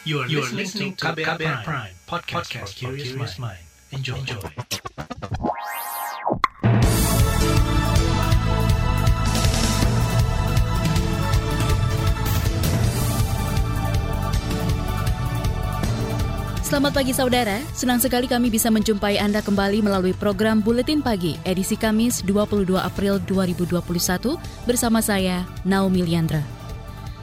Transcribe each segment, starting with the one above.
You are, you are listening to KBR, KBR Prime, Prime podcast, podcast for curious mind. Enjoy. Enjoy. Selamat pagi saudara, senang sekali kami bisa menjumpai Anda kembali melalui program Buletin Pagi edisi Kamis 22 April 2021 bersama saya Naomi Liandra.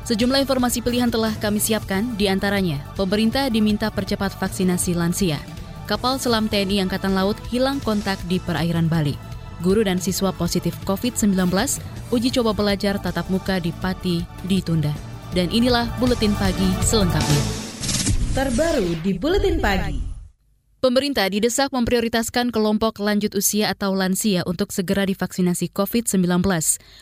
Sejumlah informasi pilihan telah kami siapkan, di antaranya pemerintah diminta percepat vaksinasi lansia. Kapal selam TNI Angkatan Laut hilang kontak di perairan Bali. Guru dan siswa positif COVID-19, uji coba belajar tatap muka di Pati ditunda. Dan inilah Buletin Pagi selengkapnya terbaru di Buletin Pagi. Pemerintah didesak memprioritaskan kelompok lanjut usia atau lansia untuk segera divaksinasi COVID-19.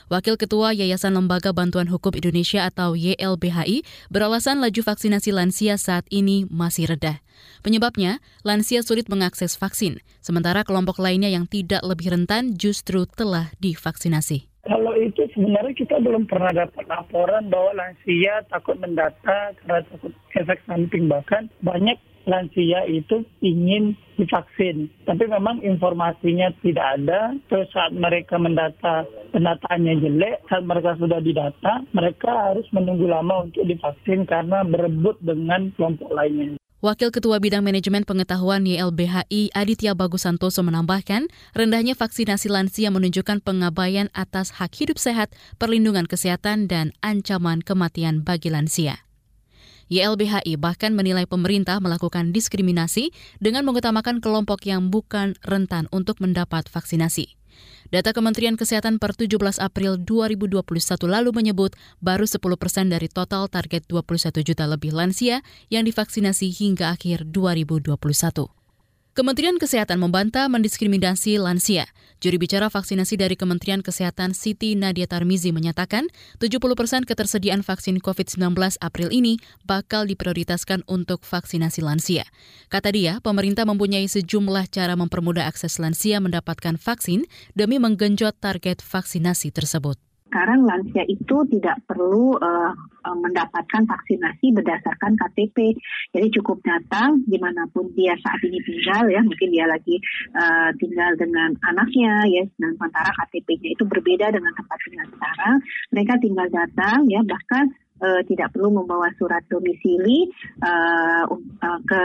Wakil Ketua Yayasan Lembaga Bantuan Hukum Indonesia atau YLBHI beralasan laju vaksinasi lansia saat ini masih rendah. Penyebabnya, lansia sulit mengakses vaksin, sementara kelompok lainnya yang tidak lebih rentan justru telah divaksinasi. Kalau itu sebenarnya kita belum pernah dapat laporan bahwa lansia takut mendata karena takut efek samping. Bahkan banyak lansia itu ingin divaksin. Tapi memang informasinya tidak ada. Terus saat mereka mendata, pendataannya jelek. Saat mereka sudah didata, mereka harus menunggu lama untuk divaksin karena berebut dengan kelompok lainnya. Wakil Ketua Bidang Manajemen Pengetahuan YLBHI Aditya Bagusantoso menambahkan, rendahnya vaksinasi lansia menunjukkan pengabaian atas hak hidup sehat, perlindungan kesehatan, dan ancaman kematian bagi lansia. YLBHI bahkan menilai pemerintah melakukan diskriminasi dengan mengutamakan kelompok yang bukan rentan untuk mendapat vaksinasi. Data Kementerian Kesehatan per 17 April 2021 lalu menyebut baru 10 persen dari total target 21 juta lebih lansia yang divaksinasi hingga akhir 2021. Kementerian Kesehatan membantah mendiskriminasi lansia. Juri bicara vaksinasi dari Kementerian Kesehatan Siti Nadia Tarmizi menyatakan 70 persen ketersediaan vaksin COVID-19 April ini bakal diprioritaskan untuk vaksinasi lansia. Kata dia, pemerintah mempunyai sejumlah cara mempermudah akses lansia mendapatkan vaksin demi menggenjot target vaksinasi tersebut sekarang lansia itu tidak perlu uh, mendapatkan vaksinasi berdasarkan KTP. Jadi cukup datang di mana pun dia saat ini tinggal ya, mungkin dia lagi uh, tinggal dengan anaknya ya, dan sementara KTP-nya itu berbeda dengan tempat tinggal sekarang. Mereka tinggal datang ya, bahkan uh, tidak perlu membawa surat domisili uh, ke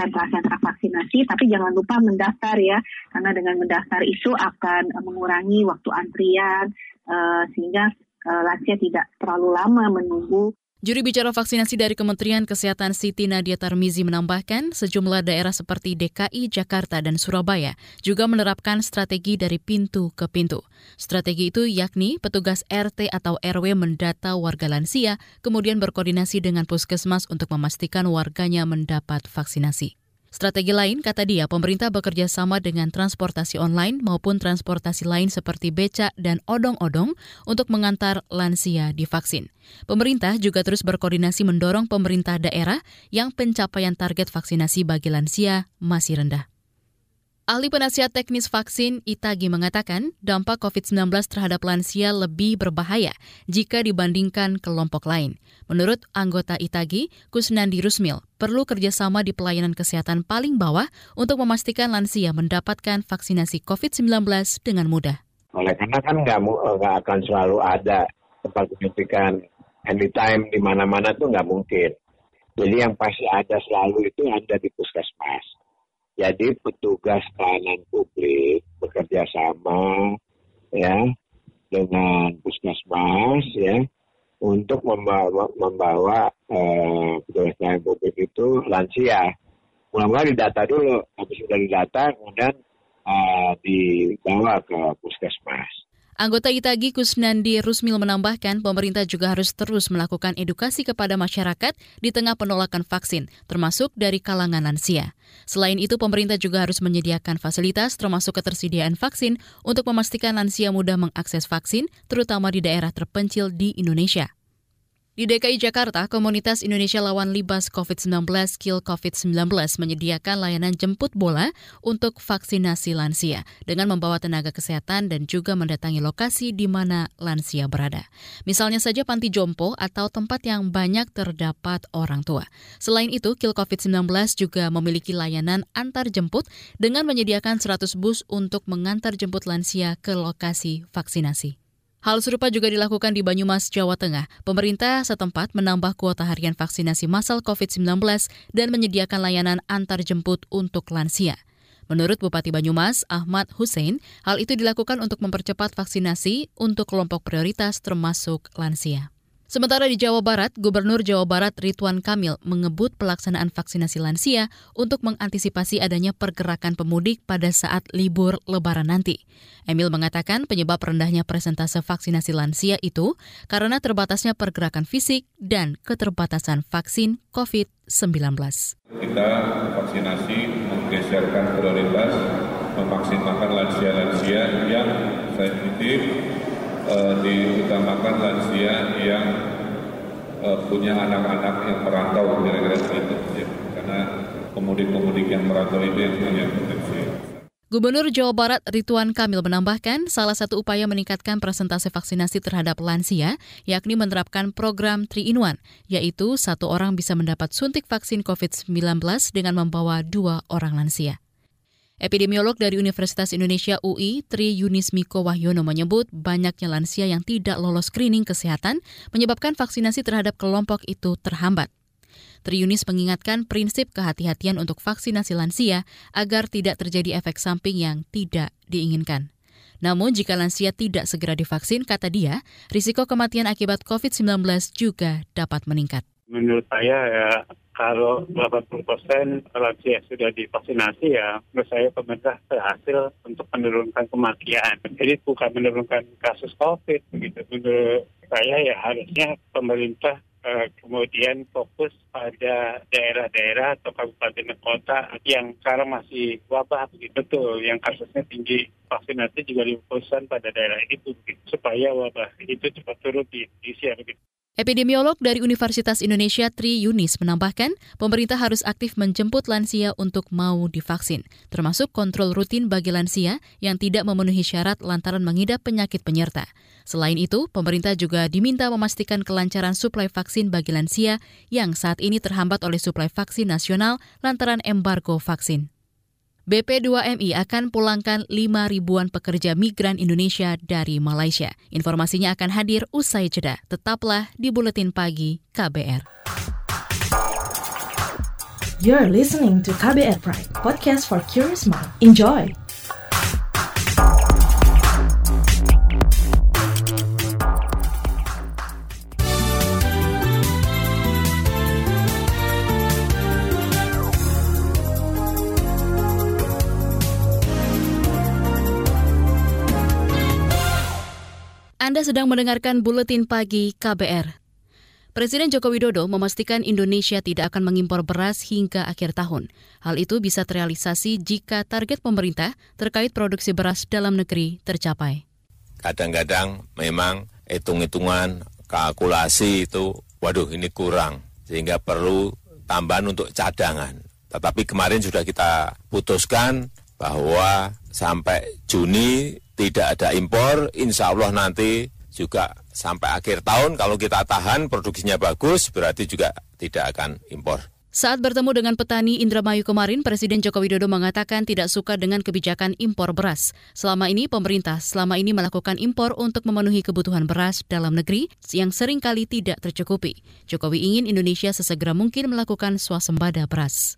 sentra-sentra vaksinasi, tapi jangan lupa mendaftar ya, karena dengan mendaftar itu akan mengurangi waktu antrian, uh, sehingga uh, lansia tidak terlalu lama menunggu Juri bicara vaksinasi dari Kementerian Kesehatan Siti Nadia Tarmizi menambahkan sejumlah daerah seperti DKI, Jakarta, dan Surabaya juga menerapkan strategi dari pintu ke pintu. Strategi itu yakni petugas RT atau RW mendata warga lansia, kemudian berkoordinasi dengan puskesmas untuk memastikan warganya mendapat vaksinasi. Strategi lain, kata dia, pemerintah bekerja sama dengan transportasi online maupun transportasi lain seperti becak dan odong-odong untuk mengantar lansia divaksin. Pemerintah juga terus berkoordinasi mendorong pemerintah daerah yang pencapaian target vaksinasi bagi lansia masih rendah. Ahli penasihat teknis vaksin Itagi mengatakan dampak COVID-19 terhadap lansia lebih berbahaya jika dibandingkan kelompok lain. Menurut anggota Itagi, Kusnandi Rusmil, perlu kerjasama di pelayanan kesehatan paling bawah untuk memastikan lansia mendapatkan vaksinasi COVID-19 dengan mudah. Oleh karena kan nggak akan selalu ada tempat penyuntikan anytime di mana-mana tuh nggak mungkin. Jadi yang pasti ada selalu itu ada di puskesmas jadi petugas pelayanan publik bekerja sama ya dengan puskesmas ya untuk membawa, membawa eh, petugas pelayanan publik itu lansia. Mulai-mulai didata dulu, habis sudah didata kemudian eh, dibawa ke puskesmas. Anggota Itagi Kusnandi Rusmil menambahkan pemerintah juga harus terus melakukan edukasi kepada masyarakat di tengah penolakan vaksin, termasuk dari kalangan lansia. Selain itu, pemerintah juga harus menyediakan fasilitas termasuk ketersediaan vaksin untuk memastikan lansia mudah mengakses vaksin, terutama di daerah terpencil di Indonesia. Di DKI Jakarta, komunitas Indonesia Lawan Libas COVID-19 Kill COVID-19 menyediakan layanan jemput bola untuk vaksinasi lansia dengan membawa tenaga kesehatan dan juga mendatangi lokasi di mana lansia berada. Misalnya saja panti jompo atau tempat yang banyak terdapat orang tua. Selain itu, Kill COVID-19 juga memiliki layanan antar jemput dengan menyediakan 100 bus untuk mengantar jemput lansia ke lokasi vaksinasi. Hal serupa juga dilakukan di Banyumas, Jawa Tengah. Pemerintah setempat menambah kuota harian vaksinasi massal COVID-19 dan menyediakan layanan antar jemput untuk lansia. Menurut Bupati Banyumas, Ahmad Hussein, hal itu dilakukan untuk mempercepat vaksinasi untuk kelompok prioritas termasuk lansia. Sementara di Jawa Barat, Gubernur Jawa Barat Ridwan Kamil mengebut pelaksanaan vaksinasi lansia untuk mengantisipasi adanya pergerakan pemudik pada saat libur lebaran nanti. Emil mengatakan penyebab rendahnya presentase vaksinasi lansia itu karena terbatasnya pergerakan fisik dan keterbatasan vaksin COVID-19. Kita vaksinasi menggeserkan prioritas memaksimalkan lansia-lansia yang sensitif uh, diutamakan lansia yang uh, punya anak-anak yang merantau kira-kira begitu ya. karena pemudik-pemudik yang merantau itu yang punya potensi. Gubernur Jawa Barat Rituan Kamil menambahkan salah satu upaya meningkatkan presentasi vaksinasi terhadap lansia yakni menerapkan program 3 in 1, yaitu satu orang bisa mendapat suntik vaksin COVID-19 dengan membawa dua orang lansia. Epidemiolog dari Universitas Indonesia UI, Tri Yunis Miko Wahyono menyebut banyaknya lansia yang tidak lolos screening kesehatan menyebabkan vaksinasi terhadap kelompok itu terhambat. Tri Yunis mengingatkan prinsip kehati-hatian untuk vaksinasi lansia agar tidak terjadi efek samping yang tidak diinginkan. Namun jika lansia tidak segera divaksin, kata dia, risiko kematian akibat COVID-19 juga dapat meningkat. Menurut saya ya kalau 80 persen lansia sudah divaksinasi ya menurut saya pemerintah berhasil untuk menurunkan kematian. Jadi bukan menurunkan kasus COVID begitu. Menurut saya ya harusnya pemerintah uh, kemudian fokus pada daerah-daerah atau kabupaten kota yang sekarang masih wabah begitu betul yang kasusnya tinggi vaksinasi juga difokuskan pada daerah itu begitu, supaya wabah itu cepat turun di Indonesia begitu. Epidemiolog dari Universitas Indonesia Tri Yunis menambahkan, pemerintah harus aktif menjemput lansia untuk mau divaksin, termasuk kontrol rutin bagi lansia yang tidak memenuhi syarat lantaran mengidap penyakit penyerta. Selain itu, pemerintah juga diminta memastikan kelancaran suplai vaksin bagi lansia yang saat ini terhambat oleh suplai vaksin nasional lantaran embargo vaksin. BP2MI akan pulangkan 5 ribuan pekerja migran Indonesia dari Malaysia. Informasinya akan hadir usai jeda. Tetaplah di Buletin Pagi KBR. You're listening to KBR Pride, podcast for curious mind. Enjoy! Anda sedang mendengarkan buletin pagi KBR. Presiden Joko Widodo memastikan Indonesia tidak akan mengimpor beras hingga akhir tahun. Hal itu bisa terrealisasi jika target pemerintah terkait produksi beras dalam negeri tercapai. Kadang-kadang memang hitung-hitungan kalkulasi itu, waduh ini kurang, sehingga perlu tambahan untuk cadangan. Tetapi kemarin sudah kita putuskan bahwa sampai Juni tidak ada impor, insya Allah nanti juga sampai akhir tahun kalau kita tahan produksinya bagus berarti juga tidak akan impor. Saat bertemu dengan petani Indramayu kemarin, Presiden Joko Widodo mengatakan tidak suka dengan kebijakan impor beras. Selama ini pemerintah selama ini melakukan impor untuk memenuhi kebutuhan beras dalam negeri yang sering kali tidak tercukupi. Jokowi ingin Indonesia sesegera mungkin melakukan swasembada beras.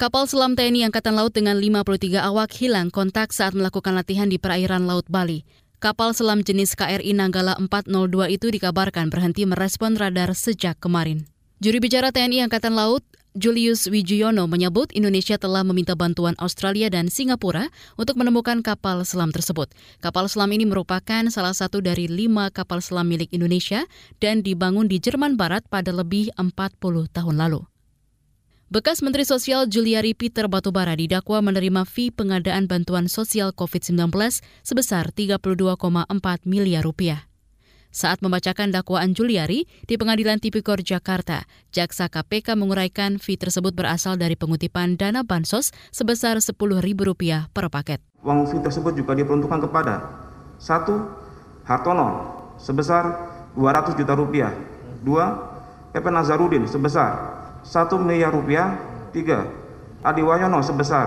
Kapal selam TNI Angkatan Laut dengan 53 awak hilang kontak saat melakukan latihan di perairan Laut Bali. Kapal selam jenis KRI Nanggala 402 itu dikabarkan berhenti merespon radar sejak kemarin. Juri bicara TNI Angkatan Laut, Julius Wijuyono menyebut Indonesia telah meminta bantuan Australia dan Singapura untuk menemukan kapal selam tersebut. Kapal selam ini merupakan salah satu dari lima kapal selam milik Indonesia dan dibangun di Jerman Barat pada lebih 40 tahun lalu. Bekas Menteri Sosial Juliari Peter Batubara didakwa menerima fee pengadaan bantuan sosial COVID-19 sebesar 32,4 miliar rupiah. Saat membacakan dakwaan Juliari di Pengadilan Tipikor Jakarta, Jaksa KPK menguraikan fee tersebut berasal dari pengutipan dana bansos sebesar Rp10.000 per paket. Uang fee tersebut juga diperuntukkan kepada satu Hartono sebesar 200 juta rupiah, dua Pepe Nazarudin sebesar 1 miliar rupiah, tiga. Adi Wayono sebesar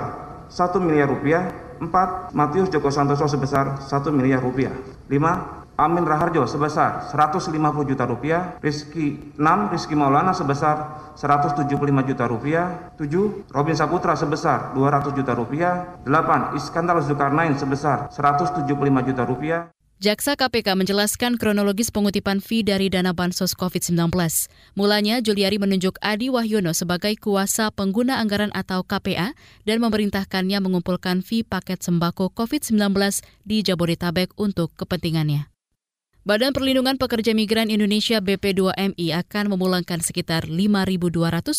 1 miliar rupiah, empat. Matius Joko Santoso sebesar 1 miliar rupiah, lima. Amin Raharjo sebesar 150 juta rupiah, Rizky 6 Rizky Maulana sebesar 175 juta rupiah, 7 Robin Saputra sebesar 200 juta rupiah, 8 Iskandar Zulkarnain sebesar 175 juta rupiah. Jaksa KPK menjelaskan kronologis pengutipan fee dari dana bansos COVID-19. Mulanya, Juliari menunjuk Adi Wahyono sebagai kuasa pengguna anggaran atau KPA dan memerintahkannya mengumpulkan fee paket sembako COVID-19 di Jabodetabek untuk kepentingannya. Badan Perlindungan Pekerja Migran Indonesia BP2MI akan memulangkan sekitar 5.200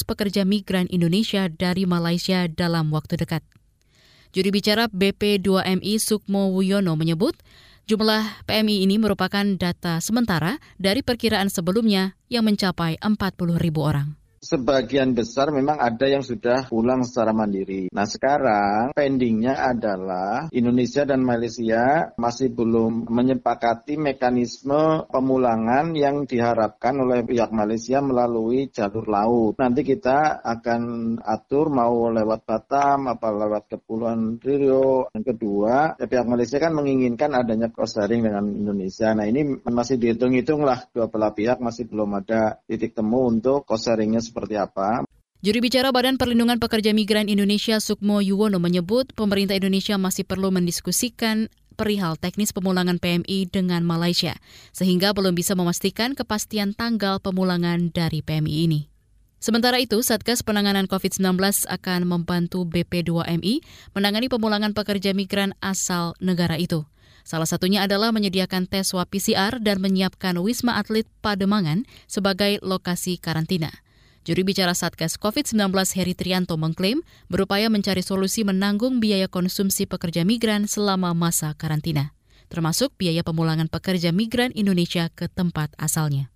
pekerja migran Indonesia dari Malaysia dalam waktu dekat. Juri bicara BP2MI Sukmo Wuyono menyebut, jumlah PMI ini merupakan data sementara dari perkiraan sebelumnya yang mencapai 40.000 orang sebagian besar memang ada yang sudah pulang secara mandiri. Nah sekarang pendingnya adalah Indonesia dan Malaysia masih belum menyepakati mekanisme pemulangan yang diharapkan oleh pihak Malaysia melalui jalur laut. Nanti kita akan atur mau lewat Batam apa lewat Kepulauan Rio. Yang kedua, ya pihak Malaysia kan menginginkan adanya cost sharing dengan Indonesia. Nah ini masih dihitung-hitung lah dua belah pihak masih belum ada titik temu untuk cost sharingnya seperti apa. Juri bicara Badan Perlindungan Pekerja Migran Indonesia Sukmo Yuwono menyebut pemerintah Indonesia masih perlu mendiskusikan perihal teknis pemulangan PMI dengan Malaysia, sehingga belum bisa memastikan kepastian tanggal pemulangan dari PMI ini. Sementara itu, Satgas Penanganan COVID-19 akan membantu BP2MI menangani pemulangan pekerja migran asal negara itu. Salah satunya adalah menyediakan tes swab PCR dan menyiapkan Wisma Atlet Pademangan sebagai lokasi karantina. Juri bicara Satgas COVID-19 Heri Trianto mengklaim berupaya mencari solusi menanggung biaya konsumsi pekerja migran selama masa karantina, termasuk biaya pemulangan pekerja migran Indonesia ke tempat asalnya.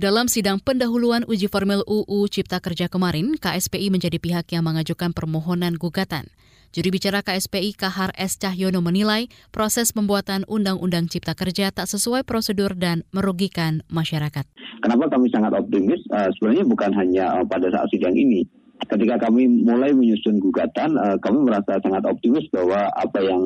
Dalam sidang pendahuluan uji formil UU Cipta Kerja kemarin, KSPI menjadi pihak yang mengajukan permohonan gugatan. Juri bicara KSPI Kahar S. Cahyono menilai proses pembuatan Undang-Undang Cipta Kerja tak sesuai prosedur dan merugikan masyarakat. Kenapa kami sangat optimis? Uh, sebenarnya bukan hanya uh, pada saat sidang ini. Ketika kami mulai menyusun gugatan, uh, kami merasa sangat optimis bahwa apa yang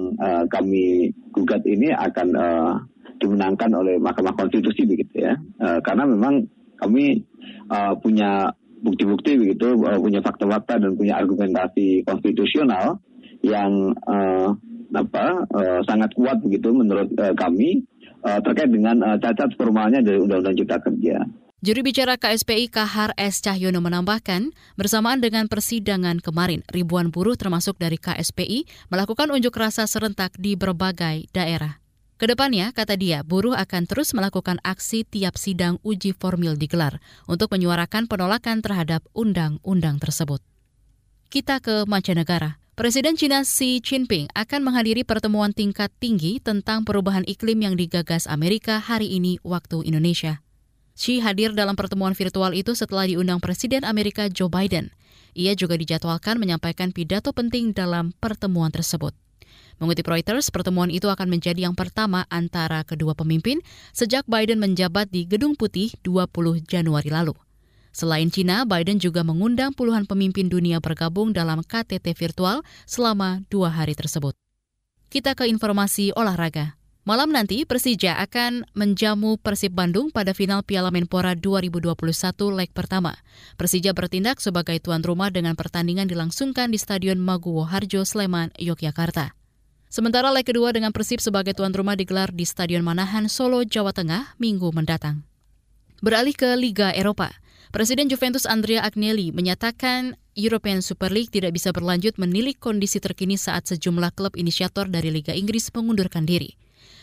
kami gugat ini akan uh, dimenangkan oleh Mahkamah Konstitusi begitu ya. Uh, karena memang kami uh, punya bukti-bukti begitu, punya fakta-fakta dan punya argumentasi konstitusional yang uh, apa uh, sangat kuat begitu menurut uh, kami uh, terkait dengan uh, cacat formalnya dari Undang-Undang Cipta Kerja. Juru bicara KSPI Kahar S. Cahyono menambahkan, bersamaan dengan persidangan kemarin, ribuan buruh termasuk dari KSPI melakukan unjuk rasa serentak di berbagai daerah. Ke depannya, kata dia, buruh akan terus melakukan aksi tiap sidang uji formil digelar untuk menyuarakan penolakan terhadap undang-undang tersebut. Kita ke mancanegara. Presiden China Xi Jinping akan menghadiri pertemuan tingkat tinggi tentang perubahan iklim yang digagas Amerika hari ini waktu Indonesia. Xi hadir dalam pertemuan virtual itu setelah diundang Presiden Amerika Joe Biden. Ia juga dijadwalkan menyampaikan pidato penting dalam pertemuan tersebut. Mengutip Reuters, pertemuan itu akan menjadi yang pertama antara kedua pemimpin sejak Biden menjabat di Gedung Putih 20 Januari lalu. Selain Cina, Biden juga mengundang puluhan pemimpin dunia bergabung dalam KTT virtual selama dua hari tersebut. Kita ke informasi olahraga. Malam nanti Persija akan menjamu Persib Bandung pada final Piala Menpora 2021 leg pertama. Persija bertindak sebagai tuan rumah dengan pertandingan dilangsungkan di Stadion Maguwo Harjo, Sleman, Yogyakarta. Sementara leg kedua dengan Persib sebagai tuan rumah digelar di Stadion Manahan, Solo, Jawa Tengah, minggu mendatang. Beralih ke Liga Eropa. Presiden Juventus Andrea Agnelli menyatakan European Super League tidak bisa berlanjut menilik kondisi terkini saat sejumlah klub inisiator dari Liga Inggris mengundurkan diri.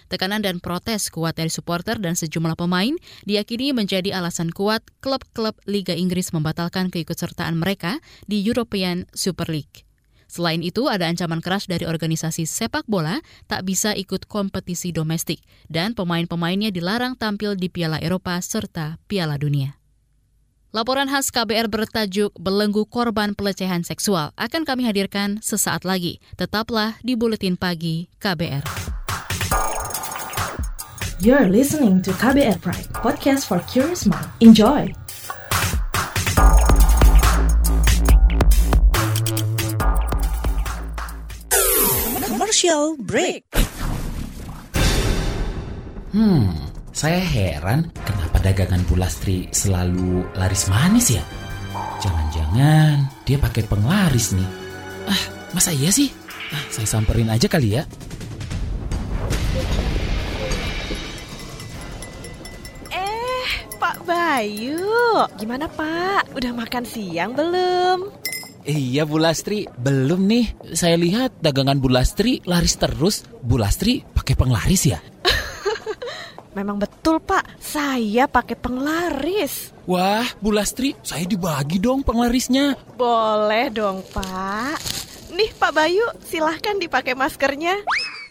Tekanan dan protes kuat dari supporter dan sejumlah pemain diyakini menjadi alasan kuat klub-klub Liga Inggris membatalkan keikutsertaan mereka di European Super League. Selain itu, ada ancaman keras dari organisasi sepak bola tak bisa ikut kompetisi domestik dan pemain-pemainnya dilarang tampil di Piala Eropa serta Piala Dunia. Laporan khas KBR bertajuk Belenggu Korban Pelecehan Seksual akan kami hadirkan sesaat lagi. Tetaplah di Buletin Pagi KBR. You're listening to KBR Pride, podcast for curious mind. Enjoy! Commercial break. Hmm, saya heran dagangan Bulastri selalu laris manis ya? Jangan-jangan dia pakai penglaris nih. Ah, masa iya sih? Ah, saya samperin aja kali ya. Eh, Pak Bayu, gimana Pak? Udah makan siang belum? Iya Bu Lastri, belum nih. Saya lihat dagangan Bu Lastri laris terus. Bu Lastri pakai penglaris ya? Memang betul Pak, saya pakai penglaris. Wah, Bu Lastri, saya dibagi dong penglarisnya. Boleh dong Pak. Nih Pak Bayu, silahkan dipakai maskernya.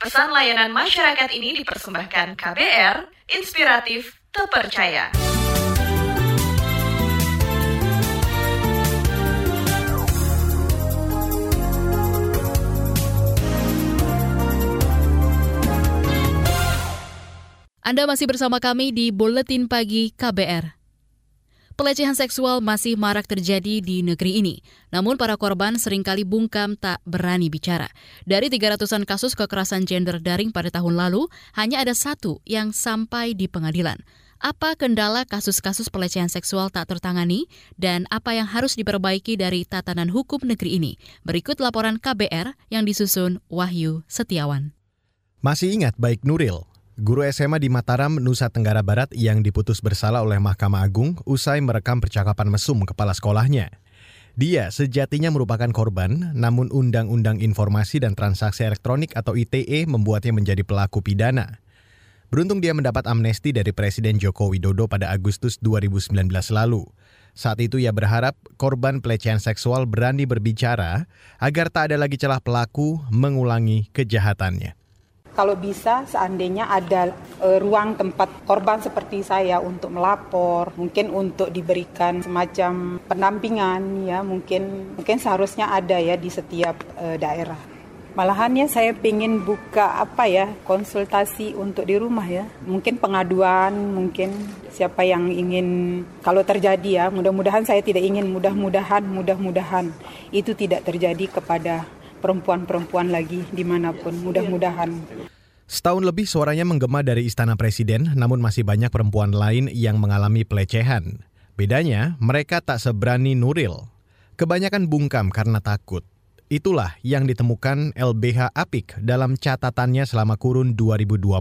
Pesan layanan masyarakat ini dipersembahkan KBR, inspiratif, terpercaya. Anda masih bersama kami di Buletin Pagi KBR. Pelecehan seksual masih marak terjadi di negeri ini. Namun para korban sering kali bungkam tak berani bicara. Dari 300-an kasus kekerasan gender daring pada tahun lalu, hanya ada satu yang sampai di pengadilan. Apa kendala kasus-kasus pelecehan seksual tak tertangani dan apa yang harus diperbaiki dari tatanan hukum negeri ini? Berikut laporan KBR yang disusun Wahyu Setiawan. Masih ingat baik Nuril, Guru SMA di Mataram, Nusa Tenggara Barat yang diputus bersalah oleh Mahkamah Agung usai merekam percakapan mesum kepala sekolahnya. Dia sejatinya merupakan korban, namun Undang-Undang Informasi dan Transaksi Elektronik atau ITE membuatnya menjadi pelaku pidana. Beruntung dia mendapat amnesti dari Presiden Joko Widodo pada Agustus 2019 lalu. Saat itu ia berharap korban pelecehan seksual berani berbicara agar tak ada lagi celah pelaku mengulangi kejahatannya kalau bisa seandainya ada e, ruang tempat korban seperti saya untuk melapor, mungkin untuk diberikan semacam pendampingan ya, mungkin mungkin seharusnya ada ya di setiap e, daerah. Malahan ya saya ingin buka apa ya konsultasi untuk di rumah ya. Mungkin pengaduan, mungkin siapa yang ingin kalau terjadi ya. Mudah-mudahan saya tidak ingin mudah-mudahan mudah-mudahan itu tidak terjadi kepada perempuan-perempuan lagi di mana pun. Mudah-mudahan. Setahun lebih suaranya menggema dari Istana Presiden, namun masih banyak perempuan lain yang mengalami pelecehan. Bedanya, mereka tak seberani Nuril. Kebanyakan bungkam karena takut. Itulah yang ditemukan LBH Apik dalam catatannya selama kurun 2020.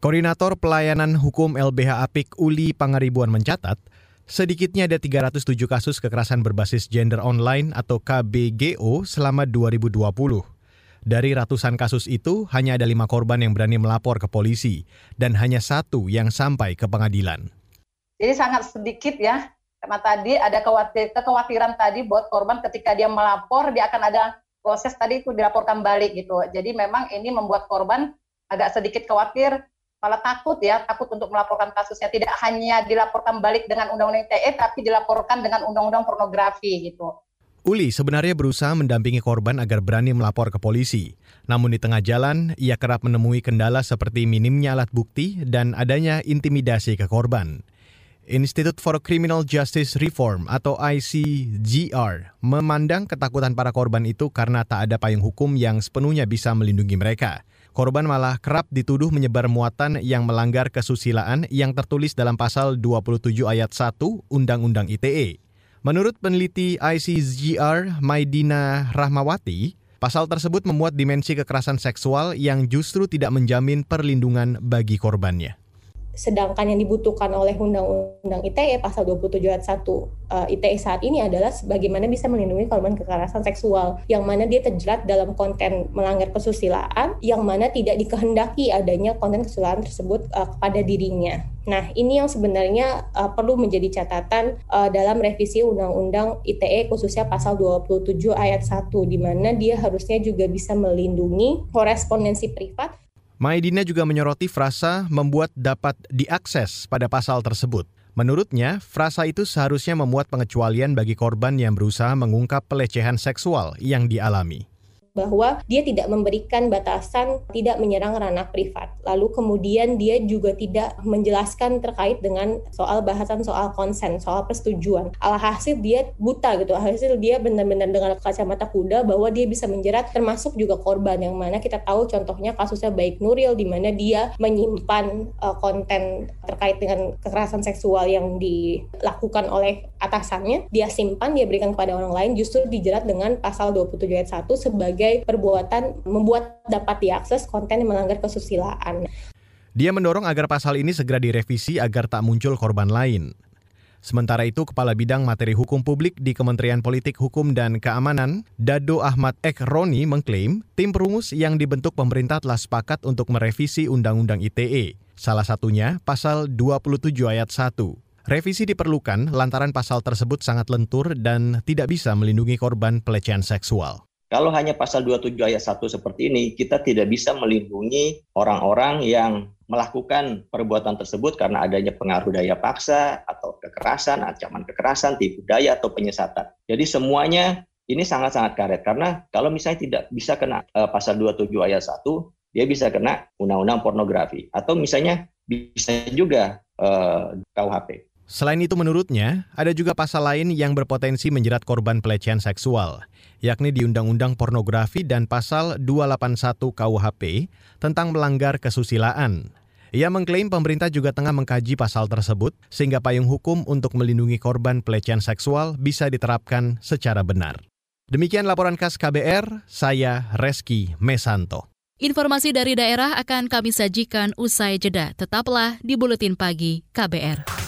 Koordinator Pelayanan Hukum LBH Apik Uli Pangaribuan mencatat, Sedikitnya ada 307 kasus kekerasan berbasis gender online atau KBGO selama 2020. Dari ratusan kasus itu, hanya ada lima korban yang berani melapor ke polisi, dan hanya satu yang sampai ke pengadilan. Jadi sangat sedikit ya, karena tadi ada khawatir, kekhawatiran tadi buat korban ketika dia melapor, dia akan ada proses tadi itu dilaporkan balik gitu. Jadi memang ini membuat korban agak sedikit khawatir malah takut ya, takut untuk melaporkan kasusnya. Tidak hanya dilaporkan balik dengan undang-undang ITE, tapi dilaporkan dengan undang-undang pornografi gitu. Uli sebenarnya berusaha mendampingi korban agar berani melapor ke polisi. Namun di tengah jalan, ia kerap menemui kendala seperti minimnya alat bukti dan adanya intimidasi ke korban. Institute for Criminal Justice Reform atau ICGR memandang ketakutan para korban itu karena tak ada payung hukum yang sepenuhnya bisa melindungi mereka. Korban malah kerap dituduh menyebar muatan yang melanggar kesusilaan yang tertulis dalam pasal 27 ayat 1 Undang-Undang ITE. Menurut peneliti ICGR Maidina Rahmawati, Pasal tersebut memuat dimensi kekerasan seksual yang justru tidak menjamin perlindungan bagi korbannya sedangkan yang dibutuhkan oleh Undang-Undang ITE pasal 27 ayat 1 uh, ITE saat ini adalah bagaimana bisa melindungi korban kekerasan seksual yang mana dia terjerat dalam konten melanggar kesusilaan yang mana tidak dikehendaki adanya konten kesusilaan tersebut uh, kepada dirinya. Nah, ini yang sebenarnya uh, perlu menjadi catatan uh, dalam revisi Undang-Undang ITE khususnya pasal 27 ayat 1 di mana dia harusnya juga bisa melindungi korespondensi privat Maidina juga menyoroti frasa membuat dapat diakses pada pasal tersebut. Menurutnya, frasa itu seharusnya memuat pengecualian bagi korban yang berusaha mengungkap pelecehan seksual yang dialami bahwa dia tidak memberikan batasan tidak menyerang ranah privat. Lalu kemudian dia juga tidak menjelaskan terkait dengan soal bahasan soal konsen, soal persetujuan. Alhasil dia buta gitu. Alhasil dia benar-benar dengan kacamata kuda bahwa dia bisa menjerat termasuk juga korban yang mana kita tahu contohnya kasusnya baik Nuril di mana dia menyimpan uh, konten terkait dengan kekerasan seksual yang dilakukan oleh atasannya, dia simpan, dia berikan kepada orang lain justru dijerat dengan pasal 27 ayat 1 sebagai sebagai perbuatan membuat dapat diakses konten yang melanggar kesusilaan. Dia mendorong agar pasal ini segera direvisi agar tak muncul korban lain. Sementara itu, Kepala Bidang Materi Hukum Publik di Kementerian Politik Hukum dan Keamanan, Dado Ahmad Ek Roni mengklaim tim perumus yang dibentuk pemerintah telah sepakat untuk merevisi Undang-Undang ITE, salah satunya pasal 27 ayat 1. Revisi diperlukan lantaran pasal tersebut sangat lentur dan tidak bisa melindungi korban pelecehan seksual. Kalau hanya pasal 27 ayat 1 seperti ini, kita tidak bisa melindungi orang-orang yang melakukan perbuatan tersebut karena adanya pengaruh daya paksa atau kekerasan, ancaman kekerasan, tipu daya atau penyesatan. Jadi semuanya ini sangat-sangat karet karena kalau misalnya tidak bisa kena uh, pasal 27 ayat 1, dia bisa kena undang-undang pornografi atau misalnya bisa juga eh, KUHP. Selain itu menurutnya, ada juga pasal lain yang berpotensi menjerat korban pelecehan seksual, yakni di Undang-Undang Pornografi dan pasal 281 KUHP tentang melanggar kesusilaan. Ia mengklaim pemerintah juga tengah mengkaji pasal tersebut sehingga payung hukum untuk melindungi korban pelecehan seksual bisa diterapkan secara benar. Demikian laporan khas KBR, saya Reski Mesanto. Informasi dari daerah akan kami sajikan usai jeda. Tetaplah di Buletin Pagi KBR.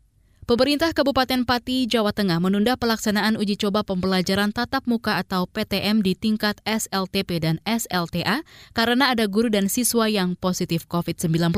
Pemerintah Kabupaten Pati, Jawa Tengah menunda pelaksanaan uji coba pembelajaran tatap muka atau PTM di tingkat SLTP dan SLTA karena ada guru dan siswa yang positif COVID-19.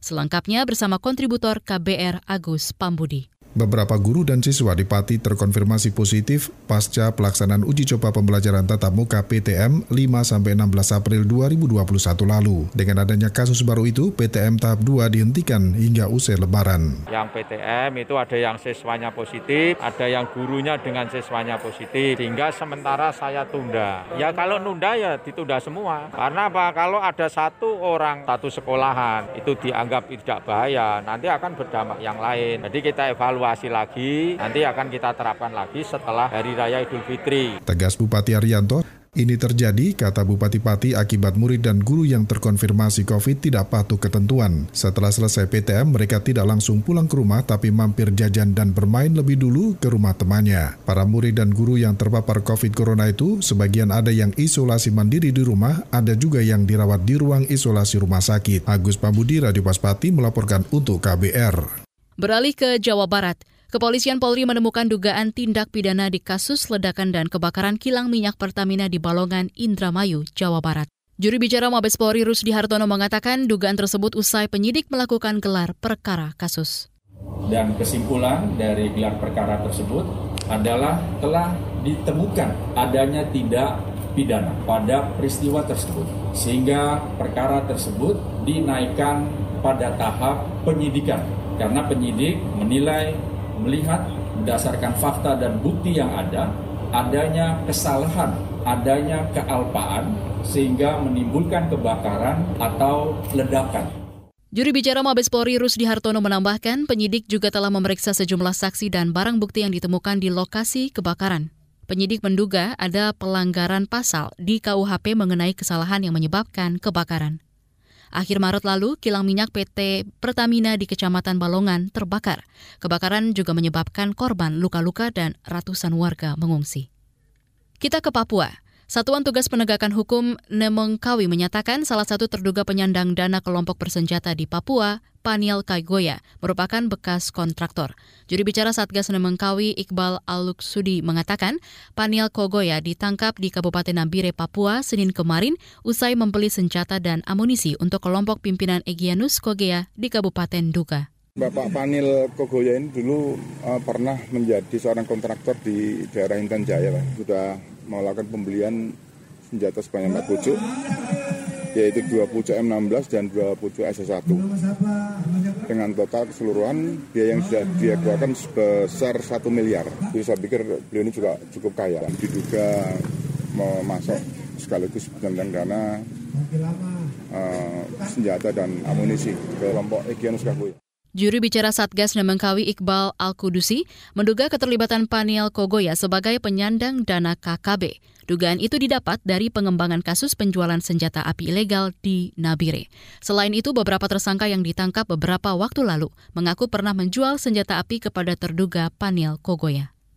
Selengkapnya bersama kontributor KBR Agus Pambudi. Beberapa guru dan siswa di Pati terkonfirmasi positif pasca pelaksanaan uji coba pembelajaran tatap muka PTM 5-16 April 2021 lalu. Dengan adanya kasus baru itu, PTM tahap 2 dihentikan hingga usai lebaran. Yang PTM itu ada yang siswanya positif, ada yang gurunya dengan siswanya positif, sehingga sementara saya tunda. Ya kalau nunda ya ditunda semua. Karena apa? Kalau ada satu orang satu sekolahan itu dianggap tidak bahaya, nanti akan berdampak yang lain. Jadi kita evaluasi evaluasi lagi, nanti akan kita terapkan lagi setelah Hari Raya Idul Fitri. Tegas Bupati Arianto, ini terjadi, kata Bupati Pati, akibat murid dan guru yang terkonfirmasi COVID tidak patuh ketentuan. Setelah selesai PTM, mereka tidak langsung pulang ke rumah, tapi mampir jajan dan bermain lebih dulu ke rumah temannya. Para murid dan guru yang terpapar COVID Corona itu, sebagian ada yang isolasi mandiri di rumah, ada juga yang dirawat di ruang isolasi rumah sakit. Agus Pambudi, Radio Paspati, melaporkan untuk KBR. Beralih ke Jawa Barat, Kepolisian Polri menemukan dugaan tindak pidana di kasus ledakan dan kebakaran kilang minyak Pertamina di Balongan, Indramayu, Jawa Barat. Juru bicara Mabes Polri Rusdi Hartono mengatakan dugaan tersebut usai penyidik melakukan gelar perkara kasus. Dan kesimpulan dari gelar perkara tersebut adalah telah ditemukan adanya tidak pidana pada peristiwa tersebut. Sehingga perkara tersebut dinaikkan pada tahap penyidikan karena penyidik menilai melihat berdasarkan fakta dan bukti yang ada adanya kesalahan, adanya kealpaan sehingga menimbulkan kebakaran atau ledakan. Juri bicara Mabes Polri Rusdi Hartono menambahkan penyidik juga telah memeriksa sejumlah saksi dan barang bukti yang ditemukan di lokasi kebakaran. Penyidik menduga ada pelanggaran pasal di KUHP mengenai kesalahan yang menyebabkan kebakaran. Akhir Maret lalu, kilang minyak PT Pertamina di Kecamatan Balongan terbakar. Kebakaran juga menyebabkan korban luka-luka dan ratusan warga mengungsi. Kita ke Papua. Satuan Tugas Penegakan Hukum Nemengkawi menyatakan salah satu terduga penyandang dana kelompok bersenjata di Papua, Paniel Kaigoya, merupakan bekas kontraktor. Juri bicara Satgas Nemengkawi Iqbal Aluksudi mengatakan Paniel Kogoya ditangkap di Kabupaten Nambire, Papua, Senin kemarin usai membeli senjata dan amunisi untuk kelompok pimpinan Egyanus Kogea di Kabupaten Duga. Bapak Panil Kogoya ini dulu uh, pernah menjadi seorang kontraktor di daerah Intan Jaya, Pak. Sudah melakukan pembelian senjata sebanyak 4 pucuk, yaitu 2 pucuk M16 dan 2 pucuk SS1. Dengan total keseluruhan biaya yang sudah dia keluarkan sebesar 1 miliar. Jadi saya pikir beliau ini juga cukup kaya. Diduga memasok sekaligus penendang dana uh, senjata dan amunisi ke kelompok Egyanus Kagoya. Juru bicara Satgas Nemengkawi Iqbal Al-Kudusi menduga keterlibatan Paniel Kogoya sebagai penyandang dana KKB. Dugaan itu didapat dari pengembangan kasus penjualan senjata api ilegal di Nabire. Selain itu, beberapa tersangka yang ditangkap beberapa waktu lalu mengaku pernah menjual senjata api kepada terduga Paniel Kogoya.